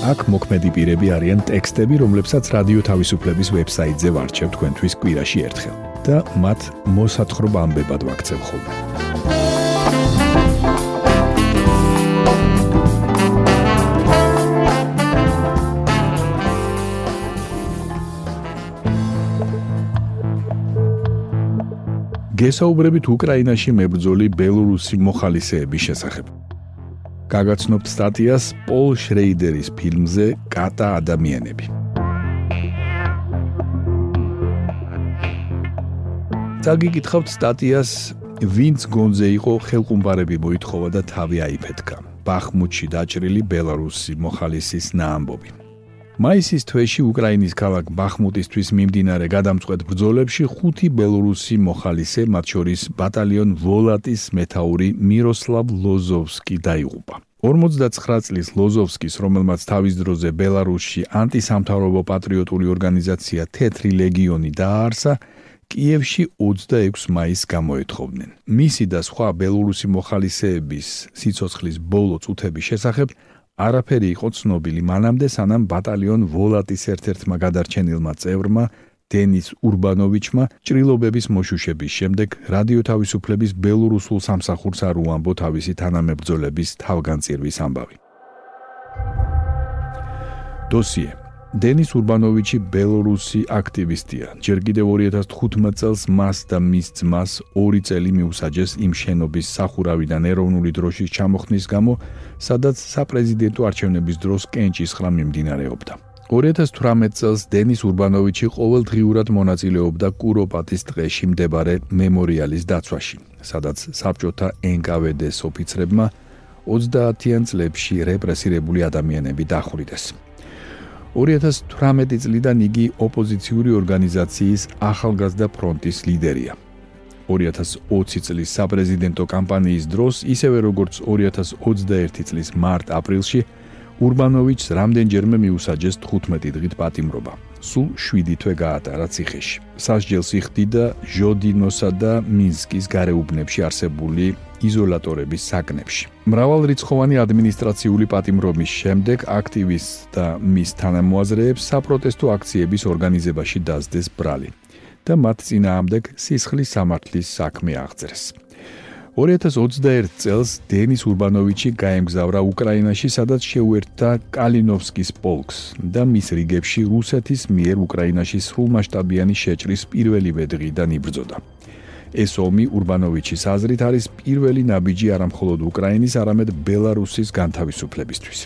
აქ მოქმედი პირები არიან ტექსტები, რომლებსაც რადიო თავისუფლების ვებსაიტზე ვარჩევ თქვენთვის კვირაში ერთხელ და მათ მოსათხრობ ამბებად ვაქცევ ხოლმე. გესაუბრებით უკრაინაში მებრძოლი ბელორუსი მოხალისეების შესახებ. გაგაცნობთ სტატიას პოლ შრეიდერის ფილმზე კატა ადამიანები. დაგიკითხავთ სტატიას ვინც გონზე იყო ხელყუმბარები მოითხოვა და თავი აიფეთქა. ბახმუთში დაჭრილი ბელარუსი მოხალისის ნაამბობი. მაისის თვეში უკრაინის ქალაქ ბახმუტისთვის მიმდინარე გადამწყვეტ ბრძოლებში ხუთი ბელორუსი მოხალისე, მათ შორის ბატალიონ ვოლატის მეთაური მიროსლავ ლოზოვსკი დაიღუპა. 59 წლის ლოზოვსკის, რომელმაც თავის დროზე ბელარუსში ანტისამთავრობო პატრიოტული ორგანიზაცია თეთრი ლეგიონი დააარსა, კიევში 26 მაისს გამოეთხოვნენ. მისი და სხვა ბელორუსი მოხალისეების სიცოცხლის ბოლო წუთების შესახებ არაფერი იყო ცნობილი მანამდე სანამ ბატალიონ ვოლატის ერთ-ერთმა გადარჩენილმა წევრმა დენის ურბანოვიჩმა ჭრილობების მოშუშების შემდეგ რადიო თავისუფლების ბელორუსულ სამსახურს არ უამბო თავისი თანამებრძოლების თავგანწირვის ამბავი. დოსიე დენის ურბანოვიჩი ბელორუსი აქტივისტია. ჯერ კიდევ 2015 წელს მას და მის ძმას ორი წელი მიუსაჯეს იმ შენობის სახურავიდან ეროვნული დროშის ჩამოხნის გამო, სადაც საპრეზიდენტო არჩევნების დროს კენჭის ხრა მიმდინარეობდა. 2018 წელს დენის ურბანოვიჩი ყოველდღიურად მონაწილეობდა კუროპატის ტყეში მდებარე მემორიალის დაცვაში, სადაც საბჭოთა NKVD-ს ოფიცრებმა 30-იან წლებში რეპრესირებული ადამიანები დახვრიტეს. 2018 წლიდან იგი ოპოზიციური ორგანიზაციის ახალგაზრდა ფრონტის ლიდერია. 2020 წლის საპრეზიდენტო კამპანიის დროს, ისევე როგორც 2021 წლის მარტ-აპრილში, ურბანოვიჩს რამდენჯერმე მიუსაჯეს 15 დღით პატიმრობა. სულ 7 თვე გაატარა ციხეში. სასჯელს იხდიდა ჟოდინოსა და მინსკის გარეუბნებში არსებული იზოლატორების საკნებში. მრავალრიცხოვანი ადმინისტრაციული პატიმრობის შემდეგ აქტივისტ და მის თანამოაზრეებს საპროტესტო აქციების ორგანიზებაში დასდეს ბრალი და მათ წინააღმდეგ სისხლის სამართლის საქმე აღწერეს. 2021 წელს დენის ურბანოვიჩი გაემგზავრა უკრაინაში, სადაც შეუერთდა კალინოვსკის პოლკს და მის რიგებში რუსეთის მიერ უკრაინაში სრულმასშტაბიანი შეჭრის პირველივე დღიდან იბრძოდა. ეს ომი ურბანოვიჩის აზრით არის პირველი ნაბიჯი არამხოლოდ უკრაინის, არამედ ბელარუსის განთავისუფლებისთვის.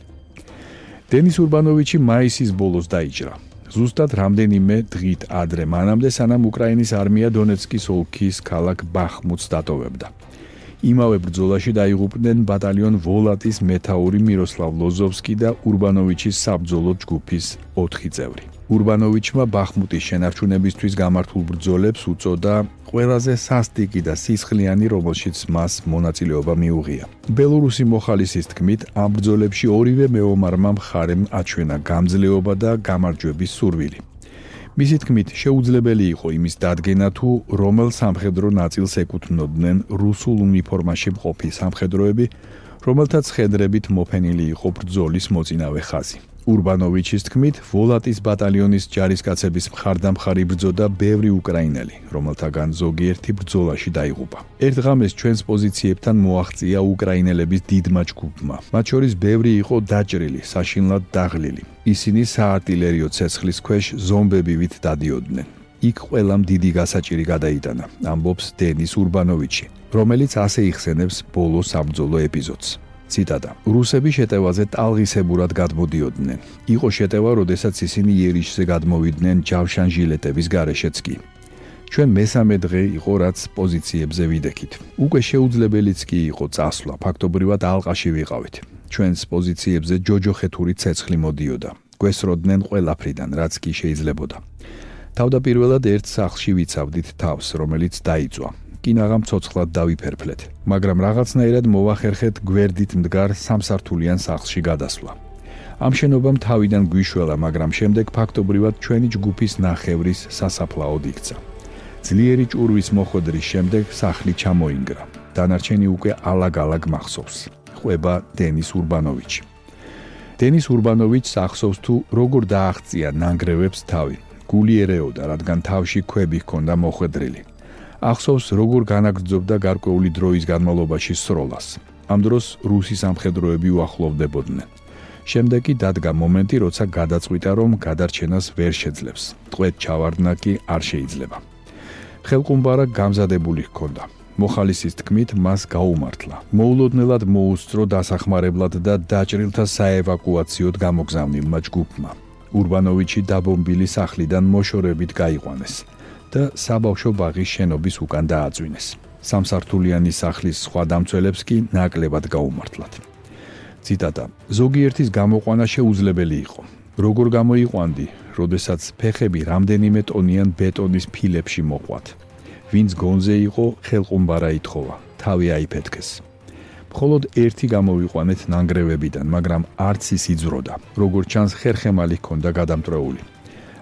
დენის ურბანოვიჩი მაისის ბოლოს დაიჭრა. ზუსტად რამდენიმე დღით ადრე, მანამდე სანამ უკრაინის არმია დონეცკის ოლქის ქალაქ ბახმუტს დატოვებდა. იმავე ბრძოლაში დაიღუპნენ ბატალიონ ვოლატის მეთაური მიროსლავ ლოზოვსკი და ურბანოვიჩის საბძოლო ჯგუფის 4 წევრი. ურბანოვიჩმა ბახმუტის შენარჩუნებისთვის გამართულ ბრძოლებს უწოდა ყველაზე სასტიკი და სისხლიანი, რომელშიც მას მონაწილეობა მიუღია. ბელორუსი მოხალისის თქმით, ამ ბრძოლებში ორივე მეომარმა მხარემ აჩვენა გამძლეობა და გამარჯვების სურვილი. მისი თქმით, შეუძლებელი იყო იმის დადგენა თუ რომელ სამხედრო ნაწილს ეკუთვნოდნენ რუსულ უნიფორმაში მყოფი სამხედროები, რომელთაც ხედრებით მოფენილი იყო ბრძოლის მოწინავე ხაზი. ურბანოვიჩის თქმით, ვოლატის ბატალიონის ჯარისკაცების მხარდამხარი ბრძოდა ბევრი უკრაინელი, რომელთაგან ზოგიერთი ბრძოლაში დაიღუპა. ერთ ღამეს ჩვენს პოზიციებთან მოაღწია უკრაინელების დიდმა ჯგუფმა. მათ შორის ბევრი იყო დაჭრილი, საშინლად დაღლილი. ისინი საარტილერიო ცეცხლის ქვეშ ზომბებივით დადიოდნენ. იქ ყველამ დიდი გასაჭირი გადაიტანა, ამბობს დენის ურბანოვიჩი, რომელიც ასე იხსენებს ბოლო საბრძოლო ეპიზოდს. ციტატა რუსები შეტევაზე ტალღისებურად გადმოდიოდნენ. იყო შეტევა როდესაც ისინი იერიშზე გადმოვიდნენ ჯავშან ჟილეტების გარეშეც კი. ჩვენ მესამე დღე იყო რაც პოზიციებზე ვიდექით. უკვე შეუძლებელიც კი იყო წასვლა ფაქტობრივად ალყაში ვიყავით. ჩვენს პოზიციებზე ჯოჯოხეთური ცეცხლი მოდიოდა. გვესროდნენ ყველაფრიდან, რაც კი შეიძლებოდა. თავდაპირველად ერთ სახლში ვიცავდით თავს, რომელიც დაიწვა. კინაღამ ცოცხლად დავიფერფლეთ, მაგრამ რაღაცნაირად მოვახერხეთ გვერდით მდგარ სამსართულიან სახლში გადასვლა. ამ შენობამ თავიდან გვიშველა, მაგრამ შემდეგ ფაქტობრივად ჩვენი ჯგუფის ნახევრის სასაფლაოდ იქცა. ძლიერი ჭურვის მოხვედრის შემდეგ სახლი ჩამოინგრა. დანარჩენი უკვე ალაგ-ალაგ მახსოვს. ყვება დენის ურბანოვიჩი. დენის ურბანოვიჩს ახსოვს თუ როგორ დააღწია ნანგრევებს თავი. გული ერეოდა, რადგან თავში ქვები ჰქონდა მოხვედრილი. ახსოვს როგორ განაგრძობდა გარკვეული დროის განმავლობაში სროლას. ამ დროს რუსი სამხედროები უახლოვდებოდნენ. შემდეგ კი დადგა მომენტი, როცა გადაწყვიტა, რომ გადარჩენას ვერ შეძლებს. ტყვეთ ჩავარდნა კი არ შეიძლება. ხელყუმბარა გამზადებული ჰქონდა. მოხალისის თქმით, მას გაუმართლა. მოულოდნელად მოუსწრო დასახმარებლად და დაჭრილთა საევაკუაციოდ გამოგზავნილმა ჯგუფმა. ურბანოვიჩი დაბომბილი სახლიდან მოშორებით გაიყვანეს და საბავშვო ბაღის შენობის უკან დააწვინეს. სამსართულიანი სახლის სხვა დამცველებს კი ნაკლებად გაუმართლათ. ციტატა: ზოგიერთის გამოყვანა შეუძლებელი იყო. როგორ გამოიყვანდი, როდესაც ფეხები რამდენიმე ტონიან ბეტონის ფილებში მოყვათ. ვინც გონზე იყო, ხელყუმბარა ითხოვა, თავი აიფეთქეს. მხოლოდ ერთი გამოვიყვანეთ ნანგრევებიდან, მაგრამ არც ის იძროდა. როგორც ჩანს, ხერხემალი ჰქონდა გადამტრეული.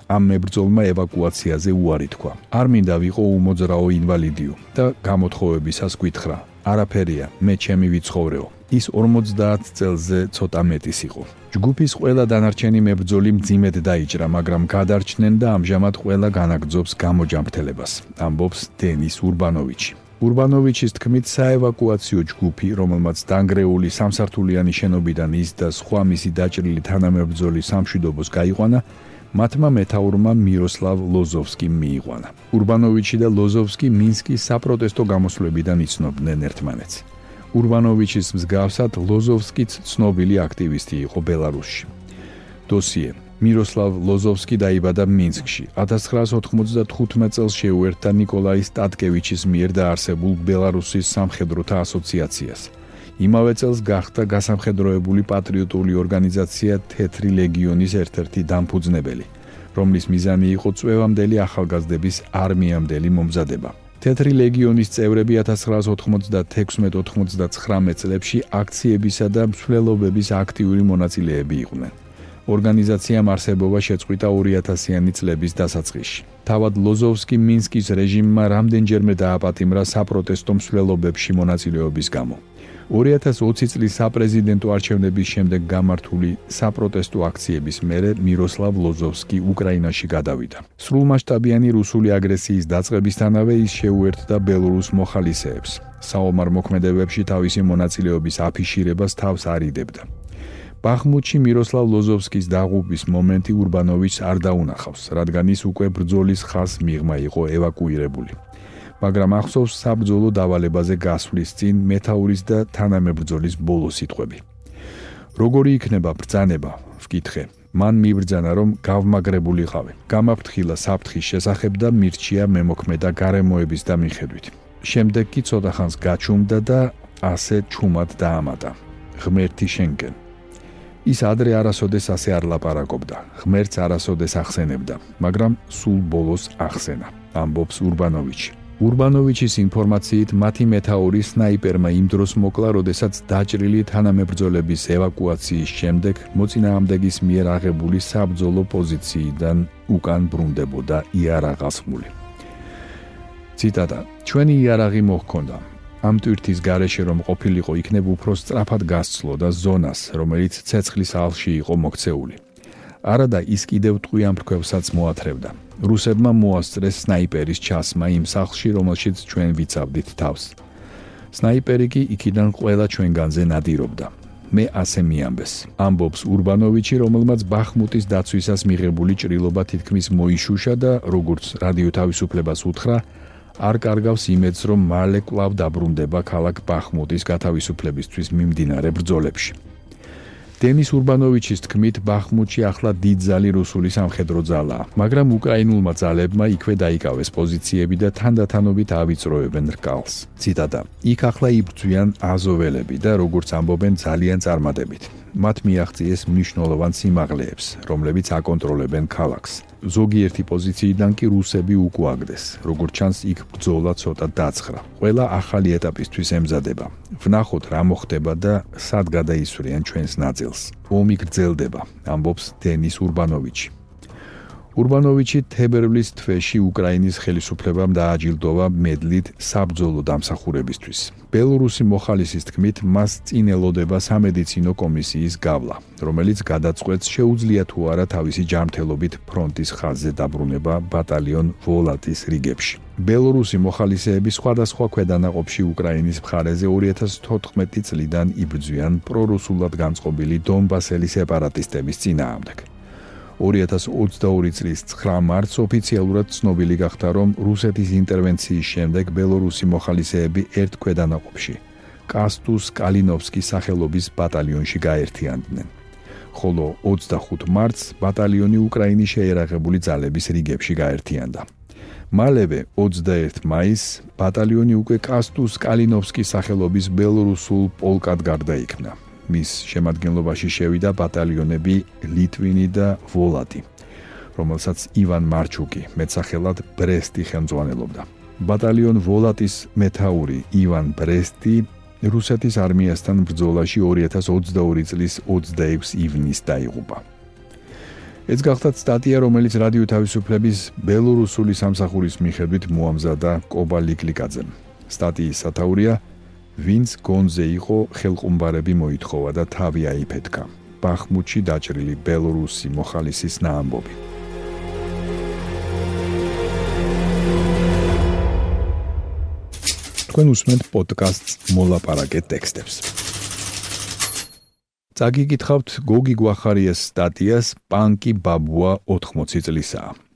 ამ მებრძოლმა ევაკუაციაზე უარი თქვა. არ მინდა ვიყო უმოძრაო ინვალიდიო და გამოთხოვებისას გითხრა: არაფერია, მე ჩემი ვიცხოვრეო. ის 50 წელზე ცოტა მეტის იყო. ჯგუფის ყველა დანარჩენი მებრძოლი მძიმედ დაიჭრა, მაგრამ გადარჩნენ და ამჟამად ყველა განაგძობს გამოჯამრთელებას. ამბობს დენის ურბანოვიჩი. ურბანოვიჩის თქმით, საევაკუაციო ჯგუფი, რომელმაც დანგრეული სამსართულიანი შენობიდან ის და სხვა მისი დაჭრილი თანამებრძოლი სამშვიდობოს გაიყვანა, მათმა მეტაურმა მიროსლავ ლოზოვსკიმ მიიყვანა. ურბანოვიჩი და ლოზოვსკი მინსკის საპროტესტო გამოსვლებიდან იცნობდნენ ერთმანეთს. ურბანოვიჩის მსგავსად ლოზოვსკიც ცნობილი აქტივისტი იყო ბელარუსში. დოსიე მიროსლავ ლოზოვსკი დაიბადა მინსკში. 1995 წელს შეუერთდა ნიკოლაი სტატკევიჩის მიერ დაარსებულ ბელარუსის სამხედროთა ასოციაციას. იმავე წელს გახდა გასამხედროებული პატრიოტული ორგანიზაცია თეთრი ლეგიონის ერთ-ერთი დამფუძნებელი, რომლის მიზანი იყო წვევამდელი ახალგაზრდების არმიამდელი მომზადება. თეთრი ლეგიონის წევრები 1996-99 წლებში აქციებისა და მსვლელობების აქტიური მონაწილეები იყვნენ. ორგანიზაციამ არსებობა შეწყვიტა 2000-იანი წლების დასაწყისში. თავად ლოზოვსკი მინსკის რეჟიმმა რამდენჯერმე დააპატიმრა საპროტესტო მსვლელობებში მონაწილეობის გამო. 2020 წლის საპრეზიდენტო არჩევნების შემდეგ გამართული საპროტესტო აქციების მერე მიროსლავ ლოზოვსკი უკრაინაში გადავიდა. სრულმასშტაბიანი რუსული აგრესიის დაწყებისთანავე ის შეუერთდა ბელორუს მოხალისეებს. საომარ მოქმედებებში თავისი მონაწილეობის აფიშირებას თავს არიდებდა. ბახმუთში მიროსლავ ლოზოვსკის დაღუპვის მომენტი ურბანოვიჩს არ დაუნახავს, რადგან ის უკვე ბრძოლის ხას მიღმა იყო ევაკუირებული. მაგრამ ახსოვს საბრძოლო დავალებაზე გასვლის წინ მეტაურის და თანამებრძოლის ბოლო სიტყვები. როგორი იქნება ბრძანება? ვკითხე. მან მიბრძანა რომ გავმაგრებულიყავი. გამაფრთხილა საფრთხის შესახებ და მირჩია მემოქმედა გარემოების და მიხედვით. შემდეგ კი ცოტა ხანს გაჩუმდა და ასე ჩუმად დაამატა. ღმერთი შენკენ. ის ადრე არასოდეს ასე არ ლაპარაკობდა. ღმერთს არასოდეს ახსენებდა, მაგრამ სულ ბოლოს ახსენა. ამბობს ურბანოვიჩი. ურბანოვიჩის ინფორმაციით მათი მეტაური სნაიპერმა იმ დროს მოკლა, როდესაც დაჭრილი თანამებრძოლების ევაკუაციის შემდეგ მოწინააღმდეგის მიერ აღებული საბრძოლო პოზიციიდან უკან ბრუნდებოდა იარაღასმული. ციტატა: ჩვენი იარაღი მოჰქონდა. ამ ტვირთის გარეშე რომ ყოფილიყო, იქნებ უფრო სწრაფად გასცლო და ზონას, რომელიც ცეცხლის ალში იყო მოქცეული. არადა ის კიდევ ტყვიან ფრქვევსაც მოათრევდა. რუსებმა მოასწრეს სნაიპერის ჩასმა იმ სახლში, რომელშიც ჩვენ ვიცავდით თავს. სნაიპერი კი იქიდან ყველა ჩვენგანზე ნადირობდა. მე ასე მიამბეს. ამბობს ურბანოვიჩი, რომელმაც ბახმუტის დაცვისას მიღებული ჭრილობა თითქმის მოიშუშა და როგორც რადიო თავისუფლებას უთხრა, არ კარგავს იმედს, რომ მალე კვლავ დაბრუნდება ქალაქ ბახმუტის გათავისუფლებისთვის მიმდინარე ბრძოლებში. დენის ურბანოვიჩის თქმით, ბახმუთში ახლა დიდძალი რუსული სამხედრო ძალაა, მაგრამ უკრაინულმა ძალებმა იქვე დაიკავეს პოზიციები და თანდათანობით ავიწროებენ რკალს. ციტატა: "იქ ახლა იბრძვიან აზოველები და როგორც ამბობენ, ძალიან წარმატებით. მათ მიაღწიეს მნიშვნელოვან სიმაღლეებს, რომლებიც აკონტროლებენ ქალაქს. ზოგიერთი პოზიციიდან კი რუსები უკუაგდეს. როგორც ჩანს, იქ ბრძოლა ცოტა დაცხრა. ყველა ახალი ეტაპისთვის ემზადება. ვნახოთ რა მოხდება და სად გადაისვრიან ჩვენს ნაწილს. ომი გრძელდება, ამბობს დენის ურბანოვიჩი. ურბანოვიჩი თებერვლის თვეში უკრაინის ხელისუფლებამ დააჯილდოვა მედლით საბძოლო დამსახურებისთვის. ბელორუსი მოხალისის თქმით, მას წინელოდება სამედიცინო კომისიის გავლა, რომელიც გადაწყვეტს შეუძლია თუ არა თავისი ჯანმრთელობით ფრონტის ხაზზე დაბრუნება ბატალიონ ვოლატის რიგებში. ბელორუსი მოხალისეები სხვადასხვა ქვედანაყოფში უკრაინის მხარეზე 2014 წლიდან იბრძვიან პრორუსულად განწყობილი დონბასელის სეპარატისტების წინააღმდეგ. 2022 წლის 9 მარტს ოფიციალურად ცნობილი გახდა, რომ რუსეთის ინტერვენციის შემდეგ ბელორუსი მოხალისეები ერთ ქვედანაყოფში კასტუს კალინოვსკის სახელობის ბატალიონში გაერთიანდნენ. ხოლო 25 მარტს ბატალიონი უკრაინის შეერაღებული ძალების რიგებში გაერთიანდა. მალევე 21 მაისს ბატალიონი უკვე კასტუს კალინოვსკის სახელობის ბელორუსულ პოლკად გარდაიქმნა. მის შემადგენლობაში შევიდა ბატალიონები ლიტვინი და ვოლატი, რომელსაც ივან მარჩუკი მეცახელად ბრესტი ხელმძღვანელობდა. ბატალიონ ვოლატის მეთაური ივან ბრესტი რუსეთის არმიასთან ბრძოლაში 2022 წლის 26 ივნისს დაიღუპა. ეს გახლავთ სტატია, რომელიც რადიო თავისუფლების ბელორუსული სამსახურის მიხედვით მოამზადა კობა ლიკლიკაძემ. სტატიის სათაურია ვინც გონზე იყო ხელყუმბარები მოითხოვა და თავი აიფეთქა. ბახმუთში დაჭრილი ბელორუსი მოხალისის ნაამბობი. თქვენ უსმენთ პოდკასტს მოლაპარაკე ტექსტებს. წაგიგითხავთ გოგი გვახარიას სტატიას პანკი ბაბუა 80 წლისაა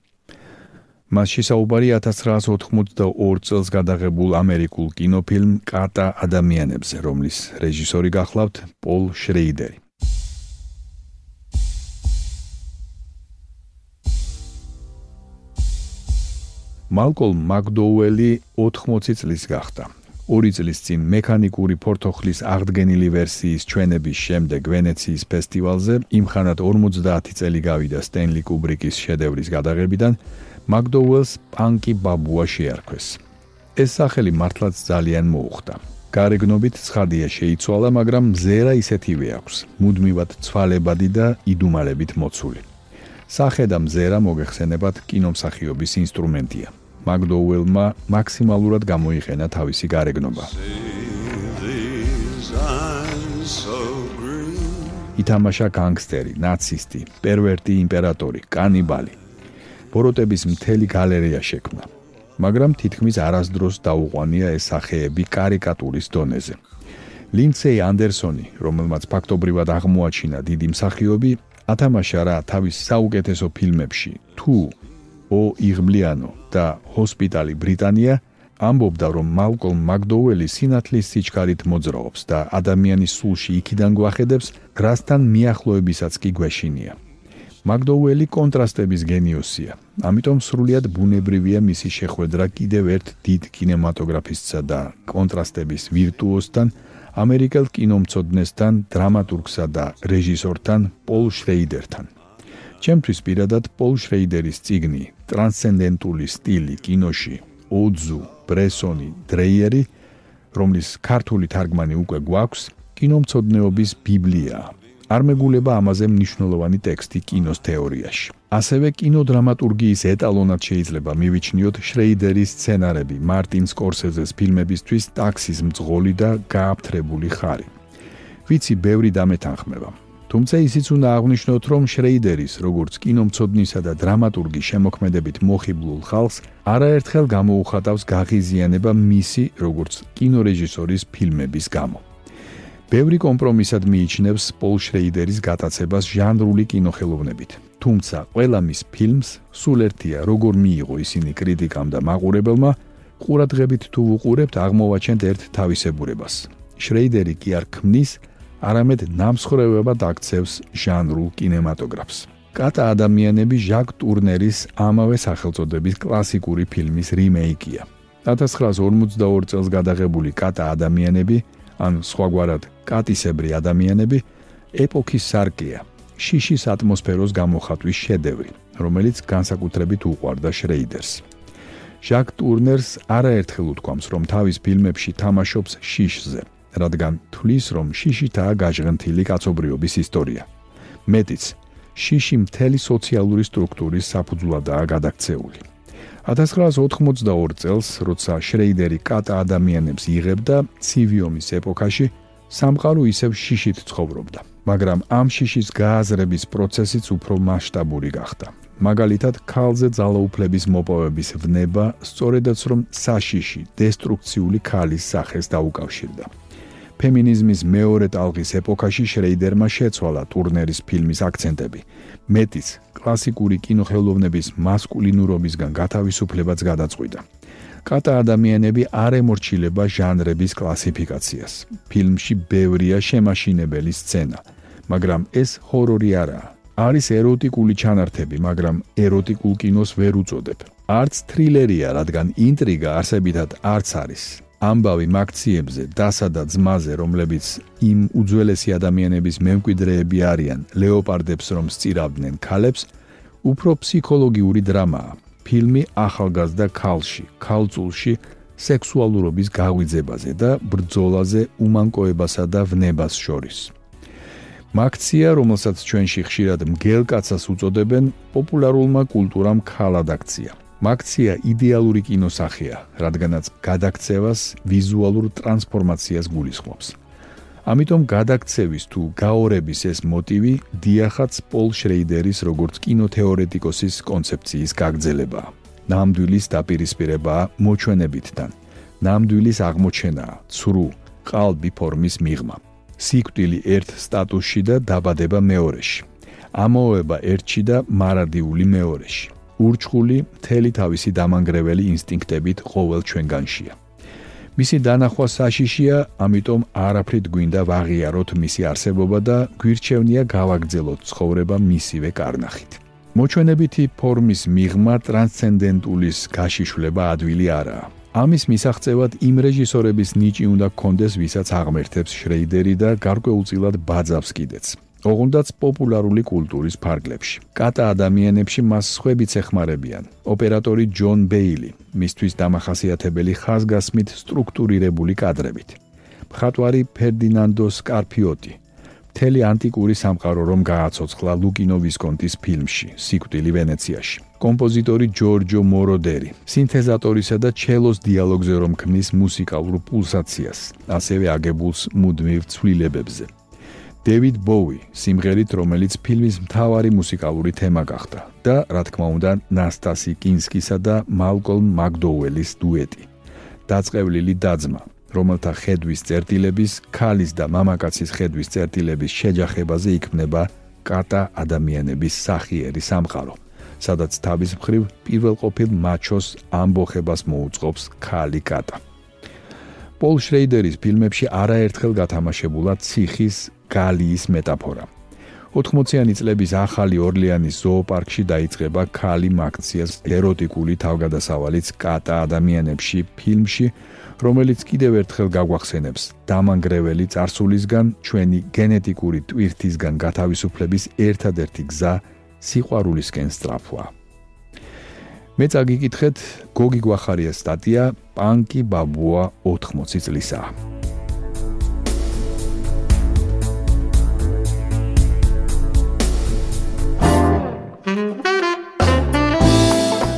მასში საუბარი 1982 წელს გადაღებულ ამერიკულ კინოფილმ კატა ადამიანებზე, რომლის რეჟისორი გახლავთ პოლ შრეიდერი. მალკოლ მაკდოუელი 80 წლის გახდა. ორი წლის წინ მექანიკური ფორთოხლის აღდგენილი ვერსიის ჩვენების შემდეგ ვენეციის ფესტივალზე იმხანად 50 წელი გავიდა სტენლი კუბრიკის შედევრის გადაღებიდან მაკდოუელს პანკი ბაბუა შეარქვეს. ეს სახელი მართლაც ძალიან მოუხდა. გარეგნობით ცხადია შეიცვალა, მაგრამ მზერა ისეთივე აქვს, მუდმივად ცვალებადი და იდუმალებით მოცული. სახე და მზერა მოგეხსენებათ კინომსახიობის ინსტრუმენტია. მაკდოუელმა მაქსიმალურად გამოიყენა თავისი გარეგნობა. ითამაშა განგსტერი, ნაცისტი, პერვერტი იმპერატორი, კანიბალი. ბოროტების მთელი გალერეა შექმნა. მაგრამ თითქმის არასდროს დაუყვანია ეს სახეები კარიკატურის დონეზე. ლინცეი ანდერსონი, რომელმაც ფაქტობრივად აღმოაჩინა დიდი მსახიობი, ათამაშა რა თავის საუკეთესო ფილმებში თუ ო იღბლიანო და ჰოსპიტალი ბრიტანია ამბობდა რომ მალკოლმ მაკდოუელი სინათლის სიჩქარით მოძრაობს და ადამიანის სულში იქიდან გვახედებს რასთან მიახლოებისაც კი გვეშინია მაკდოუელი კონტრასტების გენიოსია. ამიტომ სრულიად ბუნებრივია მისი შეხვედრა კიდევ ერთ დიდ კინემატოგრაფისტსა და კონტრასტების ვირტუოზთან, ამერიკელ კინომცოდნესთან, დრამატურგსა და რეჟისორთან პოლ შრეიდერთან. ჩემთვის პირადად პოლ შრეიდერის ციგნი ტრანსცენდენტული სტილი კინოში, ოძუ, ბრესონი, დრეიერი, რომლის ქართული თარგმანი უკვე გვაქვს, კინომცოდნეობის ბიბლიაა. არ მეგულება ამაზე მნიშვნელოვანი ტექსტი კინოს თეორიაში. ასევე კინოდრამატურგიის ეტალონად შეიძლება მივიჩნიოთ შრეიდერის სცენარები მარტინ სკორსეზეს ფილმებისთვის ტაქსის მძღოლი და გააფთრებული ხარი. ვიცი, ბევრი დამეთანხმება. თუმცა ისიც უნდა აღვნიშნოთ, რომ შრეიდერის, როგორც კინომცოდნისა და დრამატურგის შემოქმედებით მოხიბლულ ხალხს არაერთხელ გამოუხატავს გაღიზიანება მისი, როგორც კინორეჟისორის ფილმების გამო. ბევრი კომპრომისად მიიჩნევს პოლ შრეიდერის გატაცებას ჟანრული კინოხელოვნებით. თუმცა ყველა მის ფილმს სულ ერთია, როგორ მიიღო ისინი კრიტიკამ და მაყურებელმა, ყურადღებით თუ უყურებთ, აღმოვაჩენთ ერთ თავისებურებას. შრეიდერი კი არ ქმნის, არამედ ნამსხვრევებად აქცევს ჟანრულ კინემატოგრაფს. კატა ადამიანები ჟაკ ტურნერის ამავე სახელწოდების კლასიკური ფილმის რიმეიკია. 1942 წელს გადაღებული კატა ადამიანები, ან სხვაგვარად კატისებრი ადამიანები, ეპოქის სარკეა, შიშის ატმოსფეროს გამოხატვის შედევრი, რომელიც განსაკუთრებით უყვარდა შრეიდერს. ჟაკ ტურნერს არაერთხელ უთქვამს, რომ თავის ფილმებში თამაშობს შიშზე, რადგან თვლის, რომ შიშითაა გაჟღენთილი კაცობრიობის ისტორია. მეტიც, შიში მთელი სოციალური სტრუქტურის საფუძვლადაა გადაქცეული. 1982 წელს, როცა შრეიდერი კატა ადამიანებს იღებდა ცივი ომის ეპოქაში, სამყარო ისევ შიშით ცხოვრობდა, მაგრამ ამ შიშის გააზრების პროცესიც უფრო მასშტაბური გახდა. მაგალითად, ქალზე ძალაუფლების მოპოვების ვნება სწორედაც რომ საშიში დესტრუქციული ქალის სახეს დაუკავშირდა. ფემინიზმის მეორე ტალღის ეპოქაში შრეიდერმა შეცვალა ტურნერის ფილმის აქცენტები. მეტიც, კლასიკური კინოხელოვნების მასკულინურობისგან გათავისუფლებაც გადაწყვიტა. კატა ადამიანები არ ემორჩილება ჟანრების კლასიფიკაციას. ფილმში ბევრია შემაშინებელი სცენა, მაგრამ ეს ჰორორი არაა. არის ეროტიკული ჩანართები, მაგრამ ეროტიკულ კინოს ვერ უწოდებ. არც თრილერია, რადგან ინტრიგა არსებითად არც არის. ამბავი მაქციებზე დასა და ძმაზე, რომლებიც იმ უძველესი ადამიანების მემკვიდრეები არიან, ლეოპარდებს რომ სწირავდნენ ქალებს, უფრო ფსიქოლოგიური დრამაა. ფილმი ახალგაზრდა ქალში, ქალწულში სექსუალურობის გაღვიძებაზე და ბრძოლაზე უმანკოებასა და ვნებას შორის. მაქცია, რომელსაც ჩვენში ხშირად მგელკაცას უწოდებენ, პოპულარულმა კულტურამ ქალად აქცია. მაქცია იდეალური კინოსახეა, რადგანაც გადაქცევას ვიზუალურ ტრანსფორმაციას გულისხმობს. ამიტომ გადაქცევის თუ გაორების ეს მოტივი დიახაც პოლ შრეიდერის როგორც კინოთეორეტიკოსის კონცეფციის გაგრძელებაა. ნამდვილის დაპირისპირება მოჩვენებითთან. ნამდვილის აღმოჩენაა ცრუ ყალბი ფორმის მიღმა. სიკვდილი ერთ სტატუსში და დაბადება მეორეში. ამოება ერთში და მარადიული მეორეში. ურჩხული მთელი თავისი დამანგრეველი ინსტინქტებით ყოველ ჩვენგანშია. მისი დანახვა საშიშია, ამიტომ არაფრით გვინდა ვაღიაროთ მისი არსებობა და გვირჩევნია გავაგზელოთ ცხოვრება მისივე კარნახით. მოჩვენებითი ფორმის მიღმა ტრანსცენდენტულის გაშიშვლება ადვილი არაა. ამის მისაღწევად იმ რეჟისორების ნიჭი უნდა კონდეს, ვისაც აღმერთებს შრეიდერი და გარკვეულწილად ბაძავს კიდეც. ოღონდაც პოპულარული კულტურის ფარგლებში. კატა ადამიანებში მას ხვებიც ეხმარებიან. ოპერატორი ჯონ ბეილი, მისთვის დამახასიათებელი ხაზგასმით სტრუქტურირებული კადრებით. მხატვარი ფერდინანდო სკარფიოტი, მთელი ანტიკური სამყარო რომ გააცოცხლა ლუკინო ვისკონტის ფილმში სიკვდილი ვენეციაში. კომპოზიტორი ჯორჯო მოროდერი, სინთეზატორისა და ჩელოს დიალოგზე რომ ქმნის მუსიკალურ პულსაციას, ასევე აგებულს მუდმივ ცვლილებებზე. დევიდ ბოუი, სიმღერით რომელიც ფილმის მთავარი მუსიკალური თემა გახდა და რა თქმა უნდა ნასტასი კინსკისა და მალკოლმ მაკდოუელის დუეტი. დაწყევლილი დაძმა, რომელთა ხედვის წერტილების, ქალის და მამაკაცის ხედვის წერტილების შეჯახებაზე იქმნება კატა ადამიანების სახიერი სამყარო, სადაც თავის მხრივ პირველყოფილ მაჩოს ამბოხებას მოუწყობს ქალი კატა. პოლ შრეიდერის ფილმებში არაერთხელ გათამაშებულა ციხის გალიის მეტაფორა. 80-იანი წლების ახალი ორლეანის ზოოპარკში დაიწყება ქალი მაქციას ეროტიკული თავგადასავალიც კატა ადამიანებში ფილმში, რომელიც კიდევ ერთხელ გაგვახსენებს დამანგრეველი царსულისგან ჩვენი გენეტიკური ტვირთისგან გათავისუფლების ერთადერთი გზა სიყვარულისკენ სწრაფვა. მე წაგიკითხეთ გოგი გვახარიას სტატია პანკი ბაბუა 80 წლისა.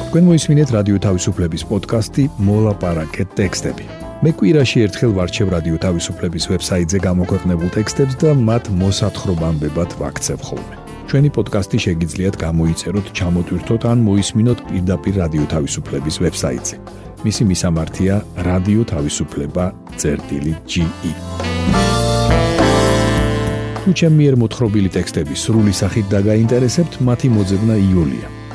თქვენ მოისმინეთ რადიო თავისუფლების პოდკასტი მოლაპარაკე ტექსტები. მე კვირაში ერთხელ ვარჩევ რადიო თავისუფლების ვებსაიტზე გამოქვეყნებულ ტექსტებს და მათ მოსათხრობამდებად ვაქცევ ხოლმე. ჩვენი პოდკასტი შეგიძლიათ გამოიწეროთ, ჩამოტვირთოთ ან მოისმინოთ პირდაპირ რადიო თავისუფლების ვებსაიტზე. მისი მისამართია რადიო თავისუფლება.ge. თუ ჩემი მიერ მოთხრობილი ტექსტები სრული სახით დაგაინტერესებთ, მათი მოძებნა იულია.